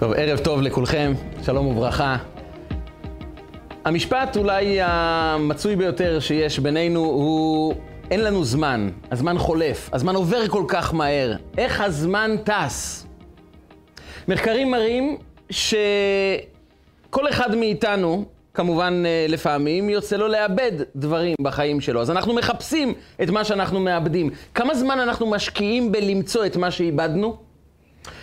טוב, ערב טוב לכולכם, שלום וברכה. המשפט אולי המצוי ביותר שיש בינינו הוא אין לנו זמן, הזמן חולף, הזמן עובר כל כך מהר, איך הזמן טס? מחקרים מראים שכל אחד מאיתנו, כמובן אה, לפעמים, יוצא לו לאבד דברים בחיים שלו. אז אנחנו מחפשים את מה שאנחנו מאבדים. כמה זמן אנחנו משקיעים בלמצוא את מה שאיבדנו?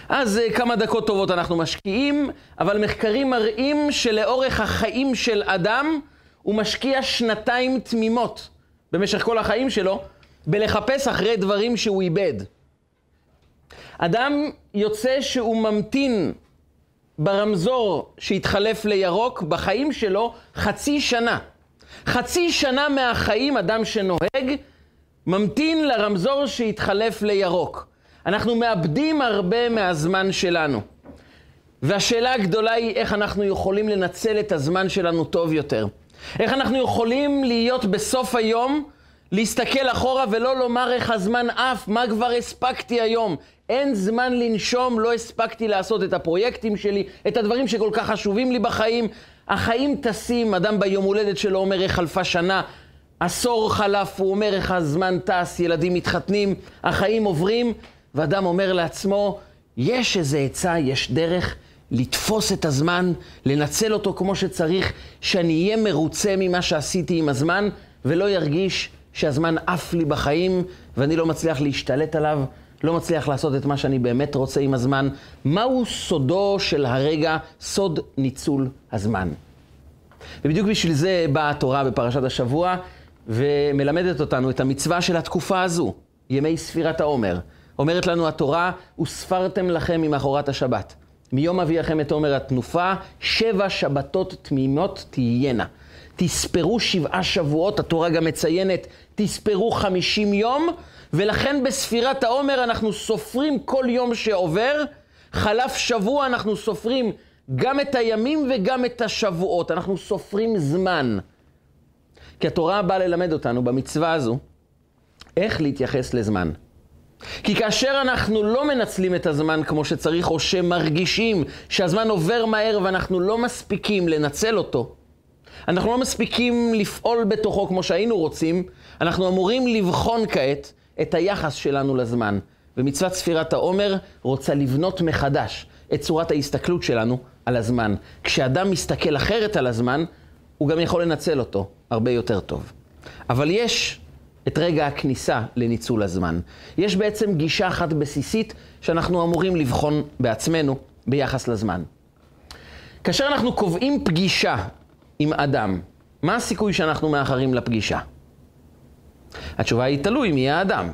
אז אה, כמה דקות טובות אנחנו משקיעים, אבל מחקרים מראים שלאורך החיים של אדם הוא משקיע שנתיים תמימות במשך כל החיים שלו בלחפש אחרי דברים שהוא איבד. אדם יוצא שהוא ממתין ברמזור שהתחלף לירוק בחיים שלו חצי שנה. חצי שנה מהחיים אדם שנוהג ממתין לרמזור שהתחלף לירוק. אנחנו מאבדים הרבה מהזמן שלנו. והשאלה הגדולה היא איך אנחנו יכולים לנצל את הזמן שלנו טוב יותר. איך אנחנו יכולים להיות בסוף היום, להסתכל אחורה ולא לומר איך הזמן עף, מה כבר הספקתי היום. אין זמן לנשום, לא הספקתי לעשות את הפרויקטים שלי, את הדברים שכל כך חשובים לי בחיים. החיים טסים, אדם ביום הולדת שלו אומר איך חלפה שנה, עשור חלף, הוא אומר איך הזמן טס, ילדים מתחתנים, החיים עוברים, ואדם אומר לעצמו, יש איזה עצה, יש דרך לתפוס את הזמן, לנצל אותו כמו שצריך, שאני אהיה מרוצה ממה שעשיתי עם הזמן, ולא ירגיש שהזמן עף לי בחיים, ואני לא מצליח להשתלט עליו, לא מצליח לעשות את מה שאני באמת רוצה עם הזמן. מהו סודו של הרגע, סוד ניצול הזמן? ובדיוק בשביל זה באה התורה בפרשת השבוע, ומלמדת אותנו את המצווה של התקופה הזו, ימי ספירת העומר. אומרת לנו התורה, וספרתם לכם ממחרת השבת. מיום אביאכם את עומר התנופה, שבע שבתות תמימות תהיינה. תספרו שבעה שבועות, התורה גם מציינת, תספרו חמישים יום, ולכן בספירת העומר אנחנו סופרים כל יום שעובר, חלף שבוע אנחנו סופרים גם את הימים וגם את השבועות, אנחנו סופרים זמן. כי התורה באה ללמד אותנו במצווה הזו איך להתייחס לזמן. כי כאשר אנחנו לא מנצלים את הזמן כמו שצריך, או שמרגישים שהזמן עובר מהר ואנחנו לא מספיקים לנצל אותו, אנחנו לא מספיקים לפעול בתוכו כמו שהיינו רוצים, אנחנו אמורים לבחון כעת את היחס שלנו לזמן. ומצוות ספירת העומר רוצה לבנות מחדש את צורת ההסתכלות שלנו על הזמן. כשאדם מסתכל אחרת על הזמן, הוא גם יכול לנצל אותו הרבה יותר טוב. אבל יש את רגע הכניסה לניצול הזמן. יש בעצם גישה אחת בסיסית שאנחנו אמורים לבחון בעצמנו ביחס לזמן. כאשר אנחנו קובעים פגישה עם אדם, מה הסיכוי שאנחנו מאחרים לפגישה? התשובה היא תלוי מי האדם.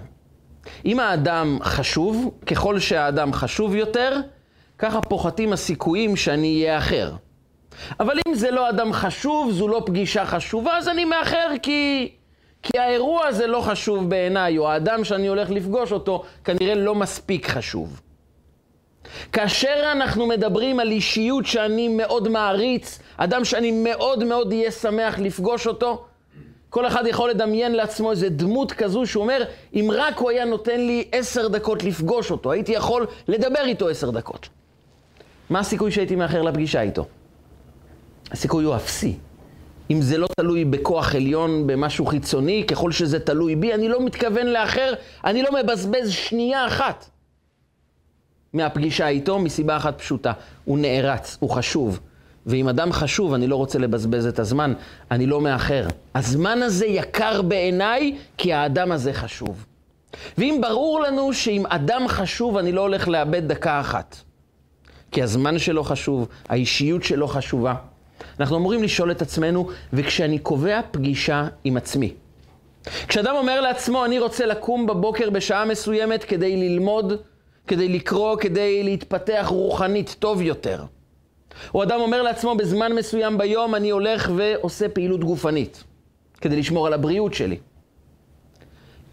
אם האדם חשוב, ככל שהאדם חשוב יותר, ככה פוחתים הסיכויים שאני אהיה אחר. אבל אם זה לא אדם חשוב, זו לא פגישה חשובה, אז אני מאחר כי... כי האירוע הזה לא חשוב בעיניי, או האדם שאני הולך לפגוש אותו כנראה לא מספיק חשוב. כאשר אנחנו מדברים על אישיות שאני מאוד מעריץ, אדם שאני מאוד מאוד אהיה שמח לפגוש אותו, כל אחד יכול לדמיין לעצמו איזה דמות כזו שהוא אומר, אם רק הוא היה נותן לי עשר דקות לפגוש אותו, הייתי יכול לדבר איתו עשר דקות. מה הסיכוי שהייתי מאחר לפגישה איתו? הסיכוי הוא אפסי. אם זה לא תלוי בכוח עליון, במשהו חיצוני, ככל שזה תלוי בי, אני לא מתכוון לאחר, אני לא מבזבז שנייה אחת מהפגישה איתו, מסיבה אחת פשוטה. הוא נערץ, הוא חשוב. ואם אדם חשוב, אני לא רוצה לבזבז את הזמן, אני לא מאחר. הזמן הזה יקר בעיניי, כי האדם הזה חשוב. ואם ברור לנו שאם אדם חשוב, אני לא הולך לאבד דקה אחת. כי הזמן שלו חשוב, האישיות שלו חשובה. אנחנו אמורים לשאול את עצמנו, וכשאני קובע פגישה עם עצמי, כשאדם אומר לעצמו, אני רוצה לקום בבוקר בשעה מסוימת כדי ללמוד, כדי לקרוא, כדי להתפתח רוחנית טוב יותר. או אדם אומר לעצמו, בזמן מסוים ביום אני הולך ועושה פעילות גופנית, כדי לשמור על הבריאות שלי.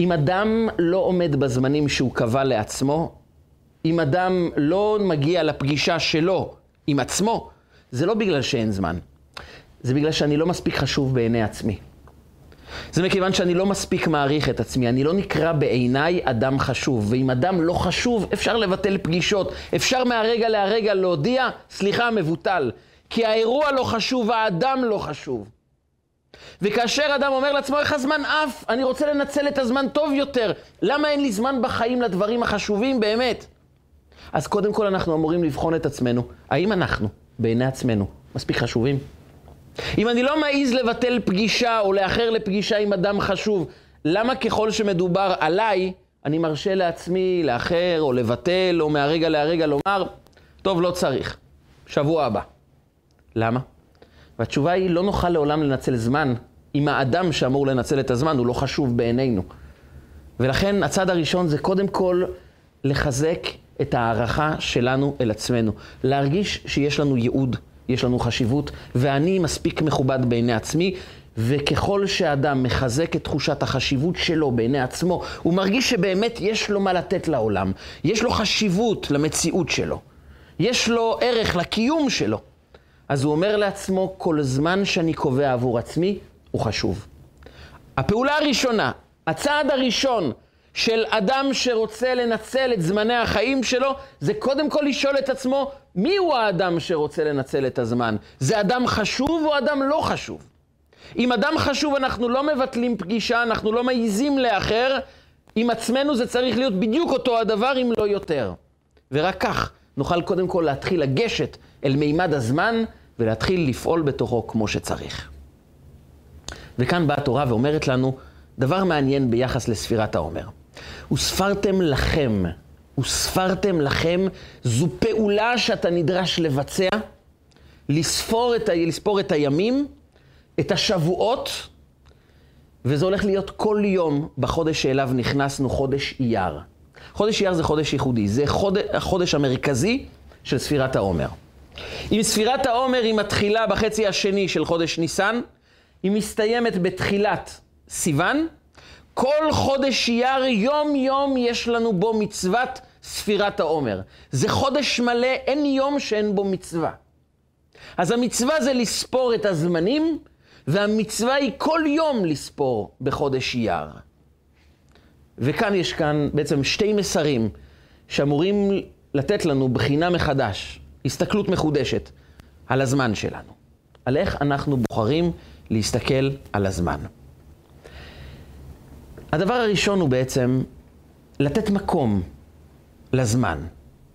אם אדם לא עומד בזמנים שהוא קבע לעצמו, אם אדם לא מגיע לפגישה שלו עם עצמו, זה לא בגלל שאין זמן, זה בגלל שאני לא מספיק חשוב בעיני עצמי. זה מכיוון שאני לא מספיק מעריך את עצמי, אני לא נקרא בעיניי אדם חשוב. ואם אדם לא חשוב, אפשר לבטל פגישות, אפשר מהרגע להרגע להודיע, סליחה, מבוטל. כי האירוע לא חשוב, האדם לא חשוב. וכאשר אדם אומר לעצמו, איך הזמן עף, אני רוצה לנצל את הזמן טוב יותר, למה אין לי זמן בחיים לדברים החשובים באמת? אז קודם כל אנחנו אמורים לבחון את עצמנו, האם אנחנו, בעיני עצמנו, מספיק חשובים? אם אני לא מעז לבטל פגישה או לאחר לפגישה עם אדם חשוב, למה ככל שמדובר עליי, אני מרשה לעצמי לאחר או לבטל או מהרגע להרגע לומר, טוב, לא צריך, שבוע הבא. למה? והתשובה היא, לא נוכל לעולם לנצל זמן אם האדם שאמור לנצל את הזמן הוא לא חשוב בעינינו. ולכן הצד הראשון זה קודם כל לחזק את ההערכה שלנו אל עצמנו. להרגיש שיש לנו ייעוד, יש לנו חשיבות, ואני מספיק מכובד בעיני עצמי, וככל שאדם מחזק את תחושת החשיבות שלו בעיני עצמו, הוא מרגיש שבאמת יש לו מה לתת לעולם, יש לו חשיבות למציאות שלו, יש לו ערך לקיום שלו. אז הוא אומר לעצמו, כל זמן שאני קובע עבור עצמי, הוא חשוב. הפעולה הראשונה, הצעד הראשון של אדם שרוצה לנצל את זמני החיים שלו, זה קודם כל לשאול את עצמו, מי הוא האדם שרוצה לנצל את הזמן? זה אדם חשוב או אדם לא חשוב? אם אדם חשוב, אנחנו לא מבטלים פגישה, אנחנו לא מעיזים לאחר. עם עצמנו זה צריך להיות בדיוק אותו הדבר, אם לא יותר. ורק כך נוכל קודם כל להתחיל לגשת אל מימד הזמן ולהתחיל לפעול בתוכו כמו שצריך. וכאן באה התורה ואומרת לנו דבר מעניין ביחס לספירת העומר. וספרתם לכם, וספרתם לכם, זו פעולה שאתה נדרש לבצע, לספור את, ה... לספור את הימים, את השבועות, וזה הולך להיות כל יום בחודש שאליו נכנסנו, חודש אייר. חודש אייר זה חודש ייחודי, זה חודש, החודש המרכזי של ספירת העומר. אם ספירת העומר היא מתחילה בחצי השני של חודש ניסן, היא מסתיימת בתחילת סיוון, כל חודש אייר, יום-יום יש לנו בו מצוות ספירת העומר. זה חודש מלא, אין יום שאין בו מצווה. אז המצווה זה לספור את הזמנים, והמצווה היא כל יום לספור בחודש אייר. וכאן יש כאן בעצם שתי מסרים שאמורים לתת לנו בחינה מחדש, הסתכלות מחודשת על הזמן שלנו. על איך אנחנו בוחרים להסתכל על הזמן. הדבר הראשון הוא בעצם לתת מקום לזמן.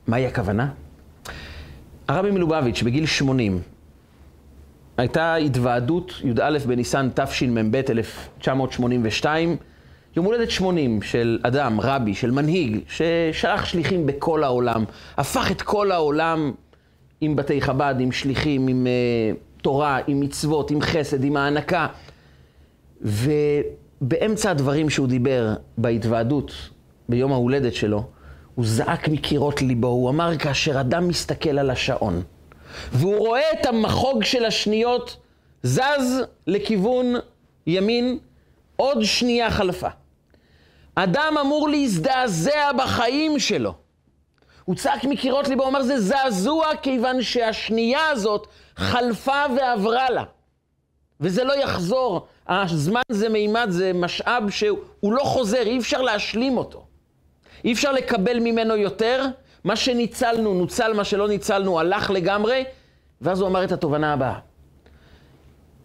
מהי הכוונה? הרבי מלובביץ' בגיל 80, הייתה התוועדות י"א בניסן תשמ"ב 1982, יום הולדת 80 של אדם, רבי, של מנהיג, ששלח שליחים בכל העולם, הפך את כל העולם עם בתי חב"ד, עם שליחים, עם uh, תורה, עם מצוות, עם חסד, עם הענקה. ובאמצע הדברים שהוא דיבר בהתוועדות, ביום ההולדת שלו, הוא זעק מקירות ליבו, הוא אמר, כאשר אדם מסתכל על השעון, והוא רואה את המחוג של השניות זז לכיוון ימין, עוד שנייה חלפה. אדם אמור להזדעזע בחיים שלו. הוא צעק מקירות ליבו, הוא אומר, זה זעזוע כיוון שהשנייה הזאת חלפה ועברה לה. וזה לא יחזור. הזמן זה מימד, זה משאב שהוא לא חוזר, אי אפשר להשלים אותו. אי אפשר לקבל ממנו יותר. מה שניצלנו, נוצל, מה שלא ניצלנו, הלך לגמרי. ואז הוא אמר את התובנה הבאה.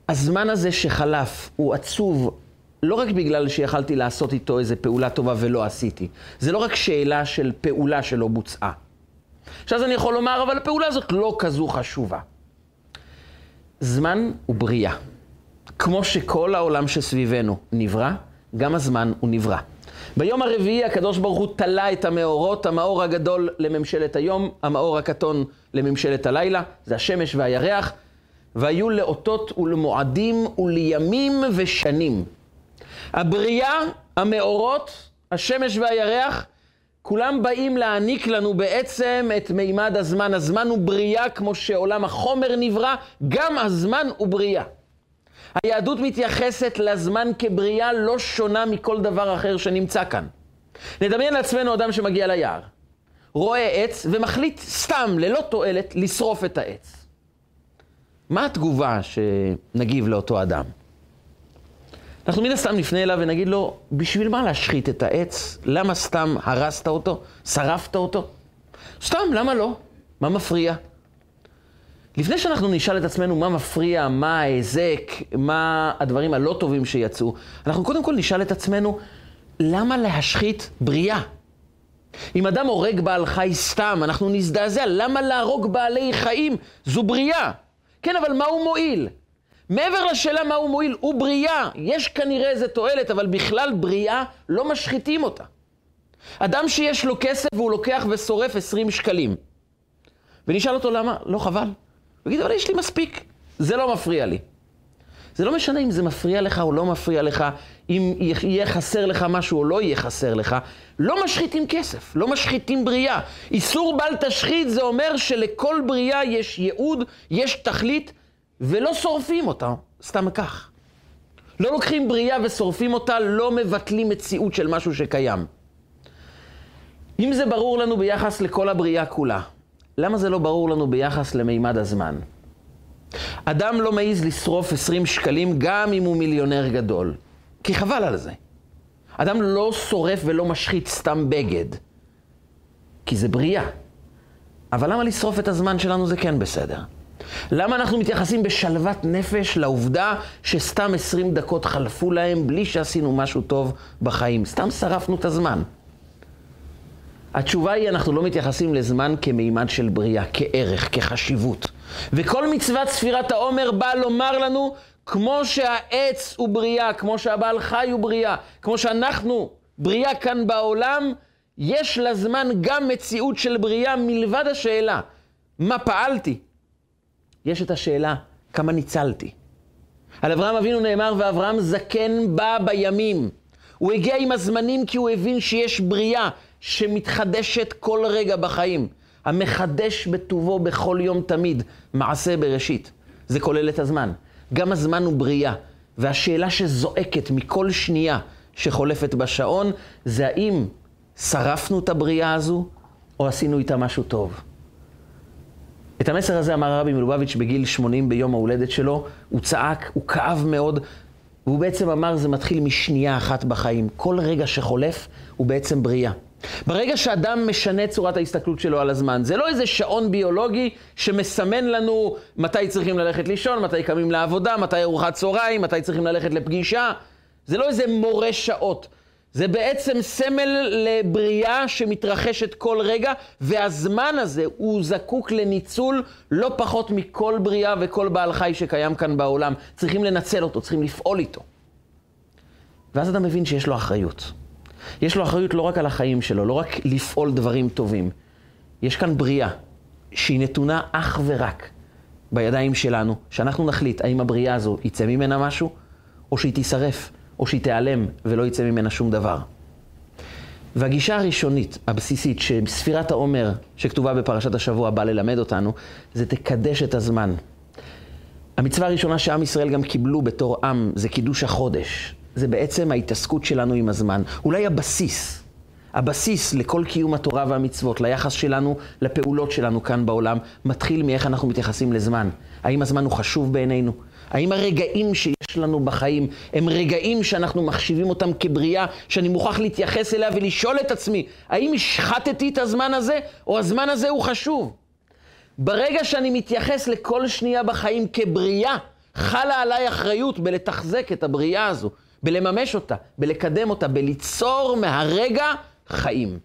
הזמן הזה שחלף הוא עצוב לא רק בגלל שיכלתי לעשות איתו איזה פעולה טובה ולא עשיתי. זה לא רק שאלה של פעולה שלא בוצעה. עכשיו אני יכול לומר, אבל הפעולה הזאת לא כזו חשובה. זמן הוא בריאה. כמו שכל העולם שסביבנו נברא, גם הזמן הוא נברא. ביום הרביעי הקדוש ברוך הוא תלה את המאורות, המאור הגדול לממשלת היום, המאור הקטון לממשלת הלילה, זה השמש והירח, והיו לאותות ולמועדים ולימים ושנים. הבריאה, המאורות, השמש והירח, כולם באים להעניק לנו בעצם את מימד הזמן. הזמן הוא בריאה כמו שעולם החומר נברא, גם הזמן הוא בריאה. היהדות מתייחסת לזמן כבריאה לא שונה מכל דבר אחר שנמצא כאן. נדמיין לעצמנו אדם שמגיע ליער, רואה עץ ומחליט סתם, ללא תועלת, לשרוף את העץ. מה התגובה שנגיב לאותו אדם? אנחנו מן הסתם נפנה אליו ונגיד לו, בשביל מה להשחית את העץ? למה סתם הרסת אותו? שרפת אותו? סתם, למה לא? מה מפריע? לפני שאנחנו נשאל את עצמנו מה מפריע, מה ההיזק, מה הדברים הלא טובים שיצאו, אנחנו קודם כל נשאל את עצמנו, למה להשחית בריאה? אם אדם הורג בעל חי סתם, אנחנו נזדעזע, למה להרוג בעלי חיים? זו בריאה. כן, אבל מה הוא מועיל? מעבר לשאלה מה הוא מועיל, הוא בריאה. יש כנראה איזה תועלת, אבל בכלל בריאה, לא משחיתים אותה. אדם שיש לו כסף והוא לוקח ושורף 20 שקלים, ונשאל אותו למה, לא חבל. הוא אבל יש לי מספיק, זה לא מפריע לי. זה לא משנה אם זה מפריע לך או לא מפריע לך, אם יהיה חסר לך משהו או לא יהיה חסר לך. לא משחיתים כסף, לא משחיתים בריאה. איסור בל תשחית זה אומר שלכל בריאה יש ייעוד, יש תכלית, ולא שורפים אותה סתם כך. לא לוקחים בריאה ושורפים אותה, לא מבטלים מציאות של משהו שקיים. אם זה ברור לנו ביחס לכל הבריאה כולה, למה זה לא ברור לנו ביחס למימד הזמן? אדם לא מעז לשרוף 20 שקלים גם אם הוא מיליונר גדול, כי חבל על זה. אדם לא שורף ולא משחית סתם בגד, כי זה בריאה. אבל למה לשרוף את הזמן שלנו זה כן בסדר? למה אנחנו מתייחסים בשלוות נפש לעובדה שסתם 20 דקות חלפו להם בלי שעשינו משהו טוב בחיים? סתם שרפנו את הזמן. התשובה היא, אנחנו לא מתייחסים לזמן כמימד של בריאה, כערך, כחשיבות. וכל מצוות ספירת העומר באה לומר לנו, כמו שהעץ הוא בריאה, כמו שהבעל חי הוא בריאה, כמו שאנחנו בריאה כאן בעולם, יש לזמן גם מציאות של בריאה מלבד השאלה, מה פעלתי? יש את השאלה, כמה ניצלתי? על אברהם אבינו נאמר, ואברהם זקן בא בימים. הוא הגיע עם הזמנים כי הוא הבין שיש בריאה שמתחדשת כל רגע בחיים. המחדש בטובו בכל יום תמיד, מעשה בראשית. זה כולל את הזמן. גם הזמן הוא בריאה. והשאלה שזועקת מכל שנייה שחולפת בשעון, זה האם שרפנו את הבריאה הזו, או עשינו איתה משהו טוב. את המסר הזה אמר הרבי מלובביץ' בגיל 80 ביום ההולדת שלו, הוא צעק, הוא כאב מאוד, והוא בעצם אמר, זה מתחיל משנייה אחת בחיים. כל רגע שחולף הוא בעצם בריאה. ברגע שאדם משנה צורת ההסתכלות שלו על הזמן, זה לא איזה שעון ביולוגי שמסמן לנו מתי צריכים ללכת לישון, מתי קמים לעבודה, מתי ארוחת צהריים, מתי צריכים ללכת לפגישה. זה לא איזה מורה שעות. זה בעצם סמל לבריאה שמתרחשת כל רגע, והזמן הזה הוא זקוק לניצול לא פחות מכל בריאה וכל בעל חי שקיים כאן בעולם. צריכים לנצל אותו, צריכים לפעול איתו. ואז אתה מבין שיש לו אחריות. יש לו אחריות לא רק על החיים שלו, לא רק לפעול דברים טובים. יש כאן בריאה שהיא נתונה אך ורק בידיים שלנו, שאנחנו נחליט האם הבריאה הזו יצא ממנה משהו, או שהיא תישרף, או שהיא תיעלם ולא יצא ממנה שום דבר. והגישה הראשונית, הבסיסית, שספירת העומר שכתובה בפרשת השבוע באה ללמד אותנו, זה תקדש את הזמן. המצווה הראשונה שעם ישראל גם קיבלו בתור עם, זה קידוש החודש. זה בעצם ההתעסקות שלנו עם הזמן. אולי הבסיס, הבסיס לכל קיום התורה והמצוות, ליחס שלנו, לפעולות שלנו כאן בעולם, מתחיל מאיך אנחנו מתייחסים לזמן. האם הזמן הוא חשוב בעינינו? האם הרגעים שיש לנו בחיים הם רגעים שאנחנו מחשיבים אותם כבריאה, שאני מוכרח להתייחס אליה ולשאול את עצמי, האם השחטתי את הזמן הזה, או הזמן הזה הוא חשוב? ברגע שאני מתייחס לכל שנייה בחיים כבריאה, חלה עליי אחריות בלתחזק את הבריאה הזו. בלממש אותה, בלקדם אותה, בליצור מהרגע חיים.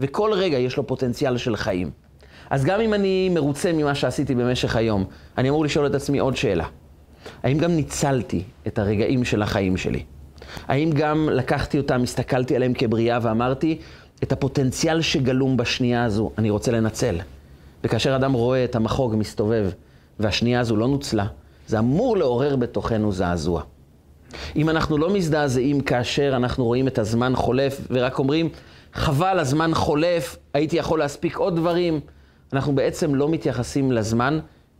וכל רגע יש לו פוטנציאל של חיים. אז גם אם אני מרוצה ממה שעשיתי במשך היום, אני אמור לשאול את עצמי עוד שאלה. האם גם ניצלתי את הרגעים של החיים שלי? האם גם לקחתי אותם, הסתכלתי עליהם כבריאה ואמרתי, את הפוטנציאל שגלום בשנייה הזו, אני רוצה לנצל. וכאשר אדם רואה את המחוג מסתובב, והשנייה הזו לא נוצלה, זה אמור לעורר בתוכנו זעזוע. אם אנחנו לא מזדעזעים כאשר אנחנו רואים את הזמן חולף ורק אומרים, חבל, הזמן חולף, הייתי יכול להספיק עוד דברים, אנחנו בעצם לא מתייחסים לזמן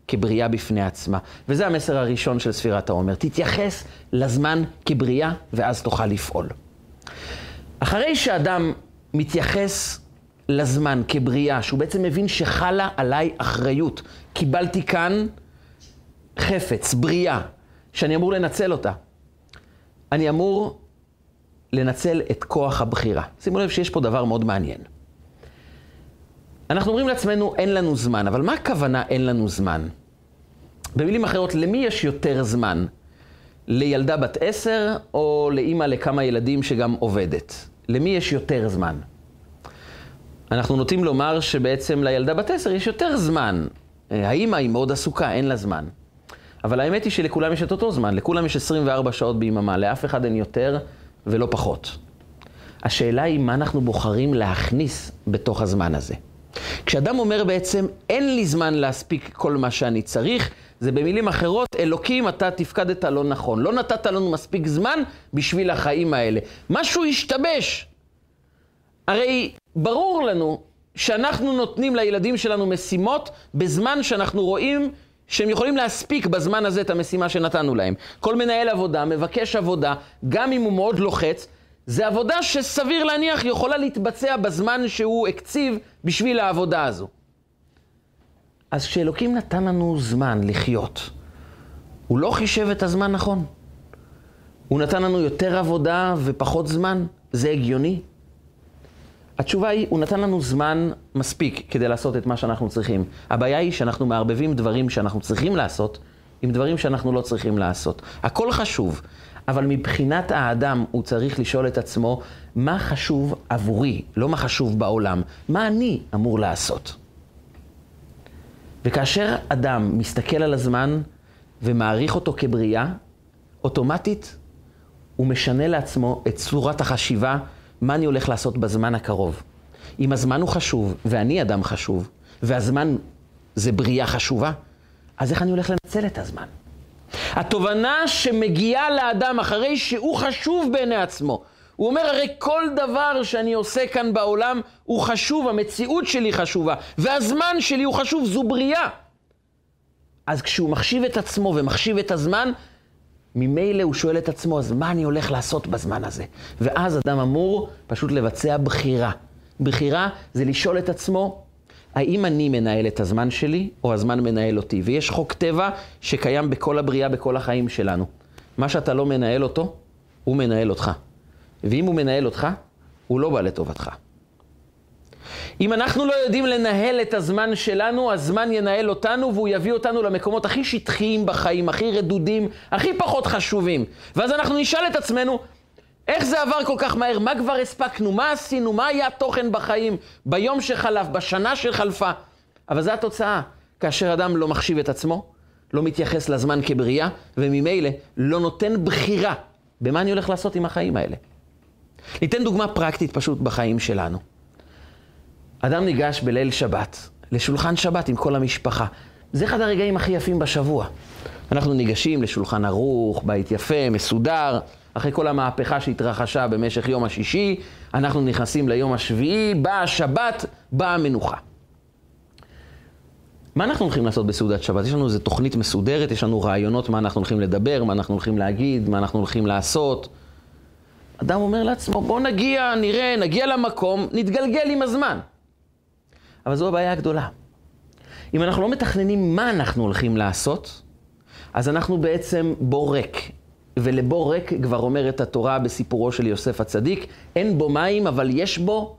כבריאה בפני עצמה. וזה המסר הראשון של ספירת העומר. תתייחס לזמן כבריאה, ואז תוכל לפעול. אחרי שאדם מתייחס לזמן כבריאה, שהוא בעצם מבין שחלה עליי אחריות, קיבלתי כאן חפץ, בריאה, שאני אמור לנצל אותה. אני אמור לנצל את כוח הבחירה. שימו לב שיש פה דבר מאוד מעניין. אנחנו אומרים לעצמנו, אין לנו זמן, אבל מה הכוונה אין לנו זמן? במילים אחרות, למי יש יותר זמן? לילדה בת עשר או לאימא לכמה ילדים שגם עובדת? למי יש יותר זמן? אנחנו נוטים לומר שבעצם לילדה בת עשר יש יותר זמן. אה, האימא היא מאוד עסוקה, אין לה זמן. אבל האמת היא שלכולם יש את אותו זמן, לכולם יש 24 שעות ביממה, לאף אחד אין יותר ולא פחות. השאלה היא מה אנחנו בוחרים להכניס בתוך הזמן הזה. כשאדם אומר בעצם, אין לי זמן להספיק כל מה שאני צריך, זה במילים אחרות, אלוקים, אתה תפקדת לא נכון. לא נתת לנו מספיק זמן בשביל החיים האלה. משהו השתבש. הרי ברור לנו שאנחנו נותנים לילדים שלנו משימות בזמן שאנחנו רואים שהם יכולים להספיק בזמן הזה את המשימה שנתנו להם. כל מנהל עבודה מבקש עבודה, גם אם הוא מאוד לוחץ, זה עבודה שסביר להניח יכולה להתבצע בזמן שהוא הקציב בשביל העבודה הזו. אז כשאלוקים נתן לנו זמן לחיות, הוא לא חישב את הזמן נכון. הוא נתן לנו יותר עבודה ופחות זמן, זה הגיוני? התשובה היא, הוא נתן לנו זמן מספיק כדי לעשות את מה שאנחנו צריכים. הבעיה היא שאנחנו מערבבים דברים שאנחנו צריכים לעשות עם דברים שאנחנו לא צריכים לעשות. הכל חשוב, אבל מבחינת האדם הוא צריך לשאול את עצמו, מה חשוב עבורי, לא מה חשוב בעולם, מה אני אמור לעשות. וכאשר אדם מסתכל על הזמן ומעריך אותו כבריאה, אוטומטית הוא משנה לעצמו את צורת החשיבה, מה אני הולך לעשות בזמן הקרוב. אם הזמן הוא חשוב, ואני אדם חשוב, והזמן זה בריאה חשובה, אז איך אני הולך לנצל את הזמן? התובנה שמגיעה לאדם אחרי שהוא חשוב בעיני עצמו, הוא אומר, הרי כל דבר שאני עושה כאן בעולם הוא חשוב, המציאות שלי חשובה, והזמן שלי הוא חשוב, זו בריאה. אז כשהוא מחשיב את עצמו ומחשיב את הזמן, ממילא הוא שואל את עצמו, אז מה אני הולך לעשות בזמן הזה? ואז אדם אמור פשוט לבצע בחירה. בחירה זה לשאול את עצמו, האם אני מנהל את הזמן שלי, או הזמן מנהל אותי? ויש חוק טבע שקיים בכל הבריאה, בכל החיים שלנו. מה שאתה לא מנהל אותו, הוא מנהל אותך. ואם הוא מנהל אותך, הוא לא בא לטובתך. אם אנחנו לא יודעים לנהל את הזמן שלנו, הזמן ינהל אותנו והוא יביא אותנו למקומות הכי שטחיים בחיים, הכי רדודים, הכי פחות חשובים. ואז אנחנו נשאל את עצמנו, איך זה עבר כל כך מהר? מה כבר הספקנו? מה עשינו? מה היה התוכן בחיים? ביום שחלף, בשנה שחלפה? אבל זו התוצאה. כאשר אדם לא מחשיב את עצמו, לא מתייחס לזמן כבריאה, וממילא לא נותן בחירה במה אני הולך לעשות עם החיים האלה. ניתן דוגמה פרקטית פשוט בחיים שלנו. אדם ניגש בליל שבת, לשולחן שבת עם כל המשפחה. זה אחד הרגעים הכי יפים בשבוע. אנחנו ניגשים לשולחן ערוך, בית יפה, מסודר. אחרי כל המהפכה שהתרחשה במשך יום השישי, אנחנו נכנסים ליום השביעי, באה השבת, באה המנוחה. מה אנחנו הולכים לעשות בסעודת שבת? יש לנו איזו תוכנית מסודרת, יש לנו רעיונות מה אנחנו הולכים לדבר, מה אנחנו הולכים להגיד, מה אנחנו הולכים לעשות. אדם אומר לעצמו, בוא נגיע, נראה, נגיע למקום, נתגלגל עם הזמן. אבל זו הבעיה הגדולה. אם אנחנו לא מתכננים מה אנחנו הולכים לעשות, אז אנחנו בעצם בור ריק. ולבור ריק כבר אומרת התורה בסיפורו של יוסף הצדיק, אין בו מים, אבל יש בו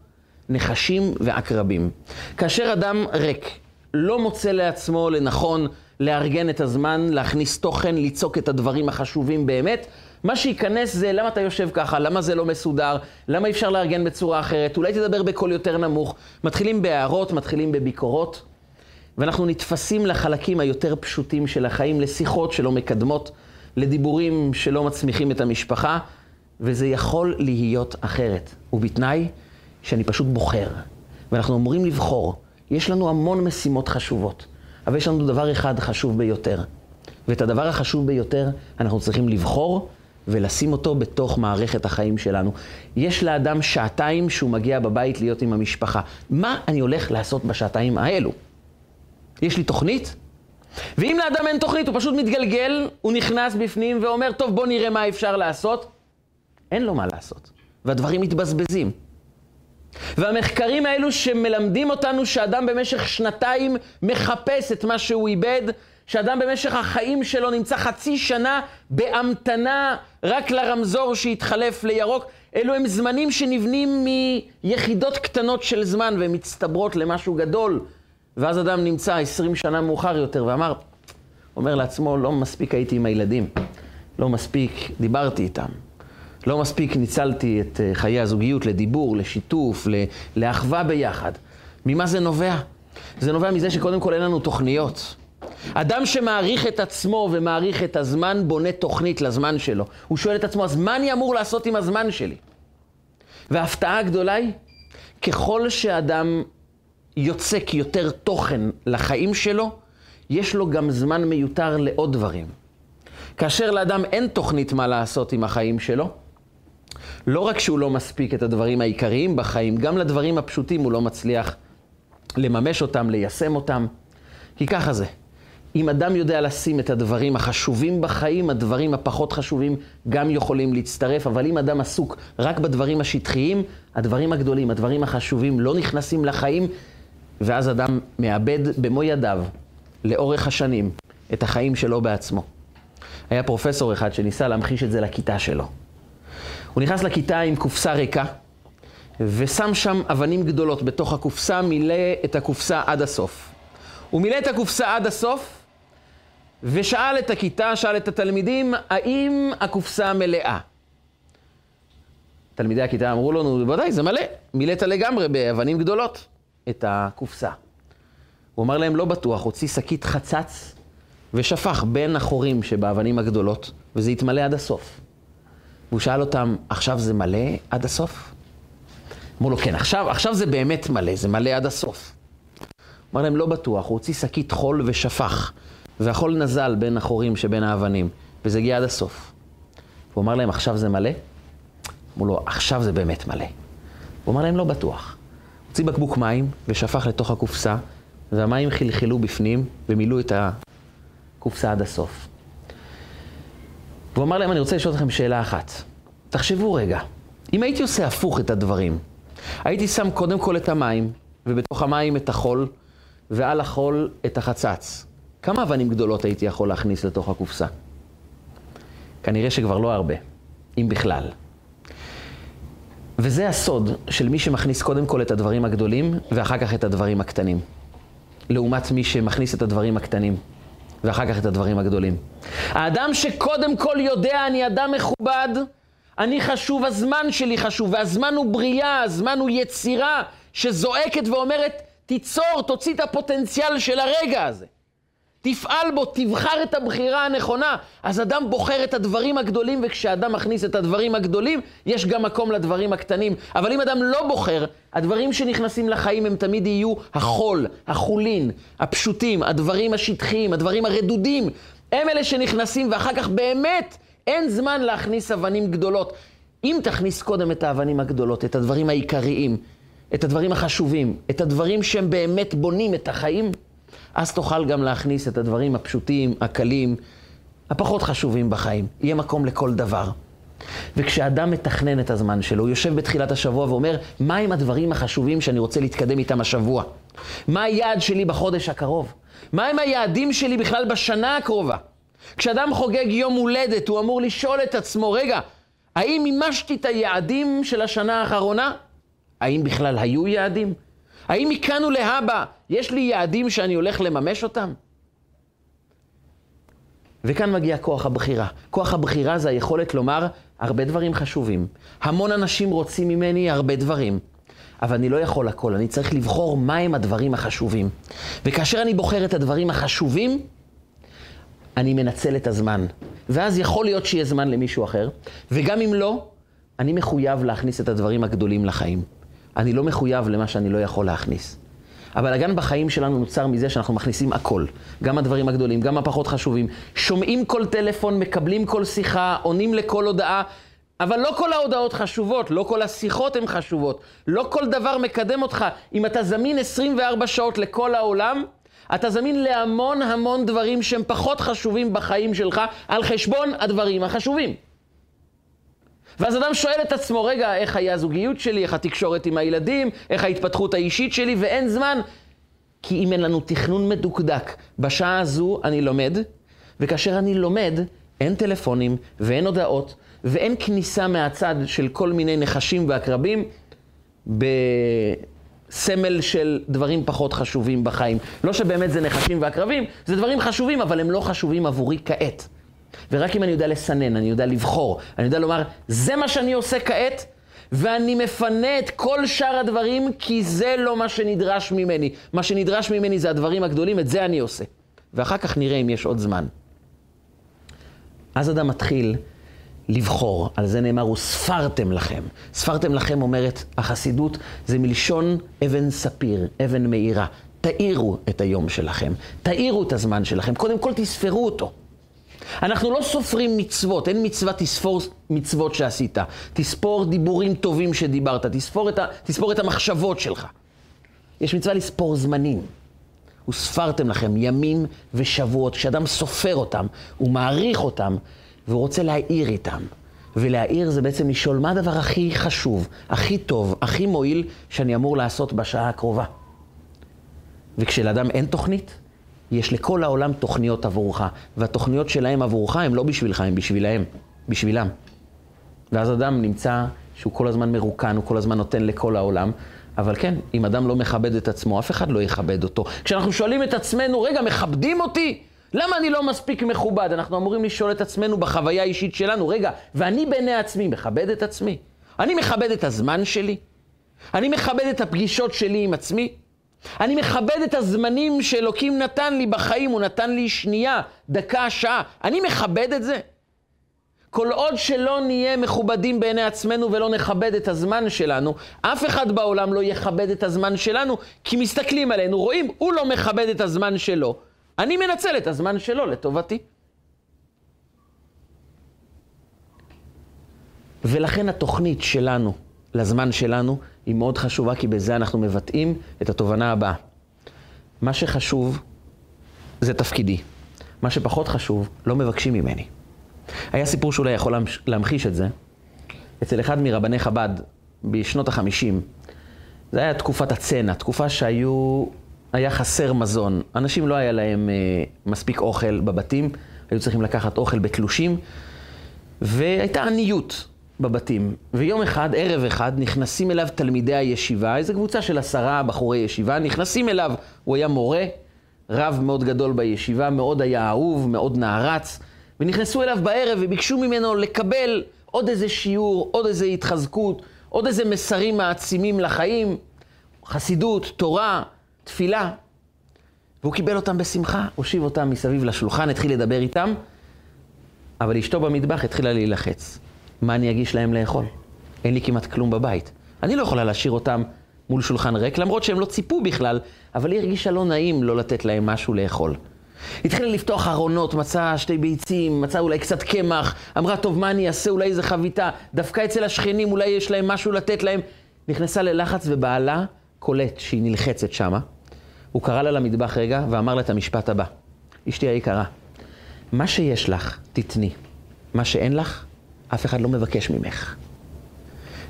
נחשים ועקרבים. כאשר אדם ריק, לא מוצא לעצמו לנכון לארגן את הזמן, להכניס תוכן, ליצוק את הדברים החשובים באמת, מה שייכנס זה למה אתה יושב ככה, למה זה לא מסודר, למה אי אפשר לארגן בצורה אחרת, אולי תדבר בקול יותר נמוך. מתחילים בהערות, מתחילים בביקורות, ואנחנו נתפסים לחלקים היותר פשוטים של החיים, לשיחות שלא מקדמות, לדיבורים שלא מצמיחים את המשפחה, וזה יכול להיות אחרת. ובתנאי שאני פשוט בוחר, ואנחנו אמורים לבחור. יש לנו המון משימות חשובות, אבל יש לנו דבר אחד חשוב ביותר. ואת הדבר החשוב ביותר אנחנו צריכים לבחור ולשים אותו בתוך מערכת החיים שלנו. יש לאדם שעתיים שהוא מגיע בבית להיות עם המשפחה. מה אני הולך לעשות בשעתיים האלו? יש לי תוכנית? ואם לאדם אין תוכנית, הוא פשוט מתגלגל, הוא נכנס בפנים ואומר, טוב, בוא נראה מה אפשר לעשות. אין לו מה לעשות, והדברים מתבזבזים. והמחקרים האלו שמלמדים אותנו שאדם במשך שנתיים מחפש את מה שהוא איבד, שאדם במשך החיים שלו נמצא חצי שנה בהמתנה רק לרמזור שיתחלף לירוק. אלו הם זמנים שנבנים מיחידות קטנות של זמן והן מצטברות למשהו גדול. ואז אדם נמצא 20 שנה מאוחר יותר ואמר, אומר לעצמו, לא מספיק הייתי עם הילדים, לא מספיק דיברתי איתם, לא מספיק ניצלתי את אה, חיי הזוגיות לדיבור, לשיתוף, לאחווה ביחד. ממה זה נובע? זה נובע מזה שקודם כל אין לנו תוכניות. אדם שמעריך את עצמו ומעריך את הזמן, בונה תוכנית לזמן שלו. הוא שואל את עצמו, אז מה אני אמור לעשות עם הזמן שלי? וההפתעה הגדולה היא, ככל שאדם יוצק יותר תוכן לחיים שלו, יש לו גם זמן מיותר לעוד דברים. כאשר לאדם אין תוכנית מה לעשות עם החיים שלו, לא רק שהוא לא מספיק את הדברים העיקריים בחיים, גם לדברים הפשוטים הוא לא מצליח לממש אותם, ליישם אותם. כי ככה זה. אם אדם יודע לשים את הדברים החשובים בחיים, הדברים הפחות חשובים גם יכולים להצטרף, אבל אם אדם עסוק רק בדברים השטחיים, הדברים הגדולים, הדברים החשובים לא נכנסים לחיים, ואז אדם מאבד במו ידיו, לאורך השנים, את החיים שלו בעצמו. היה פרופסור אחד שניסה להמחיש את זה לכיתה שלו. הוא נכנס לכיתה עם קופסה ריקה, ושם שם אבנים גדולות בתוך הקופסה, מילא את הקופסה עד הסוף. הוא מילא את הקופסה עד הסוף, ושאל את הכיתה, שאל את התלמידים, האם הקופסה מלאה? תלמידי הכיתה אמרו לו, נו, בוודאי, זה מלא. מילאת לגמרי באבנים גדולות את הקופסה. הוא אמר להם, לא בטוח, הוציא שקית חצץ ושפך בין החורים שבאבנים הגדולות, וזה התמלא עד הסוף. והוא שאל אותם, עכשיו זה מלא עד הסוף? אמרו לו, כן, עכשיו, עכשיו זה באמת מלא, זה מלא עד הסוף. אמר להם, לא בטוח, הוא הוציא שקית חול ושפך, והחול נזל בין החורים שבין האבנים, וזה הגיע עד הסוף. הוא אמר להם, עכשיו זה מלא? אמרו לו, עכשיו זה באמת מלא. הוא אמר להם, לא בטוח. הוציא בקבוק מים ושפך לתוך הקופסה, והמים חלחלו בפנים ומילאו את הקופסה עד הסוף. והוא אמר להם, אני רוצה לשאול אתכם שאלה אחת. תחשבו רגע, אם הייתי עושה הפוך את הדברים, הייתי שם קודם כל את המים, ובתוך המים את החול, ועל החול את החצץ. כמה אבנים גדולות הייתי יכול להכניס לתוך הקופסה? כנראה שכבר לא הרבה, אם בכלל. וזה הסוד של מי שמכניס קודם כל את הדברים הגדולים, ואחר כך את הדברים הקטנים. לעומת מי שמכניס את הדברים הקטנים, ואחר כך את הדברים הגדולים. האדם שקודם כל יודע, אני אדם מכובד, אני חשוב, הזמן שלי חשוב, והזמן הוא בריאה, הזמן הוא יצירה שזועקת ואומרת, תיצור, תוציא את הפוטנציאל של הרגע הזה. תפעל בו, תבחר את הבחירה הנכונה. אז אדם בוחר את הדברים הגדולים, וכשאדם מכניס את הדברים הגדולים, יש גם מקום לדברים הקטנים. אבל אם אדם לא בוחר, הדברים שנכנסים לחיים הם תמיד יהיו החול, החולין, הפשוטים, הדברים השטחיים, הדברים הרדודים. הם אלה שנכנסים, ואחר כך באמת אין זמן להכניס אבנים גדולות. אם תכניס קודם את האבנים הגדולות, את הדברים העיקריים, את הדברים החשובים, את הדברים שהם באמת בונים את החיים, אז תוכל גם להכניס את הדברים הפשוטים, הקלים, הפחות חשובים בחיים. יהיה מקום לכל דבר. וכשאדם מתכנן את הזמן שלו, הוא יושב בתחילת השבוע ואומר, מהם הדברים החשובים שאני רוצה להתקדם איתם השבוע? מה היעד שלי בחודש הקרוב? מהם היעדים שלי בכלל בשנה הקרובה? כשאדם חוגג יום הולדת, הוא אמור לשאול את עצמו, רגע, האם מימשתי את היעדים של השנה האחרונה? האם בכלל היו יעדים? האם מכאן ולהבא יש לי יעדים שאני הולך לממש אותם? וכאן מגיע כוח הבחירה. כוח הבחירה זה היכולת לומר הרבה דברים חשובים. המון אנשים רוצים ממני הרבה דברים, אבל אני לא יכול הכל, אני צריך לבחור מהם הדברים החשובים. וכאשר אני בוחר את הדברים החשובים, אני מנצל את הזמן. ואז יכול להיות שיהיה זמן למישהו אחר, וגם אם לא, אני מחויב להכניס את הדברים הגדולים לחיים. אני לא מחויב למה שאני לא יכול להכניס. הבלאגן בחיים שלנו נוצר מזה שאנחנו מכניסים הכל. גם הדברים הגדולים, גם הפחות חשובים. שומעים כל טלפון, מקבלים כל שיחה, עונים לכל הודעה, אבל לא כל ההודעות חשובות, לא כל השיחות הן חשובות, לא כל דבר מקדם אותך. אם אתה זמין 24 שעות לכל העולם, אתה זמין להמון המון דברים שהם פחות חשובים בחיים שלך, על חשבון הדברים החשובים. ואז אדם שואל את עצמו, רגע, איך היה הזוגיות שלי, איך התקשורת עם הילדים, איך ההתפתחות האישית שלי, ואין זמן. כי אם אין לנו תכנון מדוקדק, בשעה הזו אני לומד, וכאשר אני לומד, אין טלפונים ואין הודעות ואין כניסה מהצד של כל מיני נחשים ועקרבים בסמל של דברים פחות חשובים בחיים. לא שבאמת זה נחשים ועקרבים, זה דברים חשובים, אבל הם לא חשובים עבורי כעת. ורק אם אני יודע לסנן, אני יודע לבחור, אני יודע לומר, זה מה שאני עושה כעת, ואני מפנה את כל שאר הדברים, כי זה לא מה שנדרש ממני. מה שנדרש ממני זה הדברים הגדולים, את זה אני עושה. ואחר כך נראה אם יש עוד זמן. אז אדם מתחיל לבחור, על זה נאמר, וספרתם לכם. ספרתם לכם אומרת החסידות, זה מלשון אבן ספיר, אבן מאירה. תאירו את היום שלכם, תאירו את הזמן שלכם, קודם כל תספרו אותו. אנחנו לא סופרים מצוות, אין מצווה תספור מצוות שעשית. תספור דיבורים טובים שדיברת, תספור את, ה, תספור את המחשבות שלך. יש מצווה לספור זמנים. וספרתם לכם ימים ושבועות, כשאדם סופר אותם, הוא מעריך אותם, והוא רוצה להעיר איתם. ולהעיר זה בעצם לשאול מה הדבר הכי חשוב, הכי טוב, הכי מועיל, שאני אמור לעשות בשעה הקרובה. וכשלאדם אין תוכנית, יש לכל העולם תוכניות עבורך, והתוכניות שלהם עבורך הם לא בשבילך, הם בשבילהם, בשבילם. ואז אדם נמצא שהוא כל הזמן מרוקן, הוא כל הזמן נותן לכל העולם, אבל כן, אם אדם לא מכבד את עצמו, אף אחד לא יכבד אותו. כשאנחנו שואלים את עצמנו, רגע, מכבדים אותי? למה אני לא מספיק מכובד? אנחנו אמורים לשאול את עצמנו בחוויה האישית שלנו, רגע, ואני בעיני עצמי מכבד את עצמי? אני מכבד את הזמן שלי? אני מכבד את הפגישות שלי עם עצמי? אני מכבד את הזמנים שאלוקים נתן לי בחיים, הוא נתן לי שנייה, דקה, שעה. אני מכבד את זה. כל עוד שלא נהיה מכובדים בעיני עצמנו ולא נכבד את הזמן שלנו, אף אחד בעולם לא יכבד את הזמן שלנו, כי מסתכלים עלינו, רואים, הוא לא מכבד את הזמן שלו. אני מנצל את הזמן שלו לטובתי. ולכן התוכנית שלנו, לזמן שלנו, היא מאוד חשובה, כי בזה אנחנו מבטאים את התובנה הבאה. מה שחשוב זה תפקידי. מה שפחות חשוב, לא מבקשים ממני. היה סיפור שאולי יכול להמחיש את זה. אצל אחד מרבני חב"ד, בשנות החמישים, זה היה תקופת הצנע, תקופה שהיו, היה חסר מזון. אנשים לא היה להם אה, מספיק אוכל בבתים, היו צריכים לקחת אוכל בתלושים, והייתה עניות. בבתים, ויום אחד, ערב אחד, נכנסים אליו תלמידי הישיבה, איזו קבוצה של עשרה בחורי ישיבה, נכנסים אליו, הוא היה מורה, רב מאוד גדול בישיבה, מאוד היה אהוב, מאוד נערץ, ונכנסו אליו בערב וביקשו ממנו לקבל עוד איזה שיעור, עוד איזה התחזקות, עוד איזה מסרים מעצימים לחיים, חסידות, תורה, תפילה. והוא קיבל אותם בשמחה, הושיב אותם מסביב לשולחן, התחיל לדבר איתם, אבל אשתו במטבח התחילה להילחץ. מה אני אגיש להם לאכול? אין לי כמעט כלום בבית. אני לא יכולה להשאיר אותם מול שולחן ריק, למרות שהם לא ציפו בכלל, אבל היא הרגישה לא נעים לא לתת להם משהו לאכול. התחילה לפתוח ארונות, מצאה שתי ביצים, מצאה אולי קצת קמח, אמרה, טוב, מה אני אעשה? אולי איזה חביתה. דווקא אצל השכנים אולי יש להם משהו לתת להם. נכנסה ללחץ ובעלה קולט שהיא נלחצת שמה. הוא קרא לה למטבח רגע ואמר לה את המשפט הבא: אשתי היקרה, מה שיש לך, תתני. מה שאין לך, אף אחד לא מבקש ממך.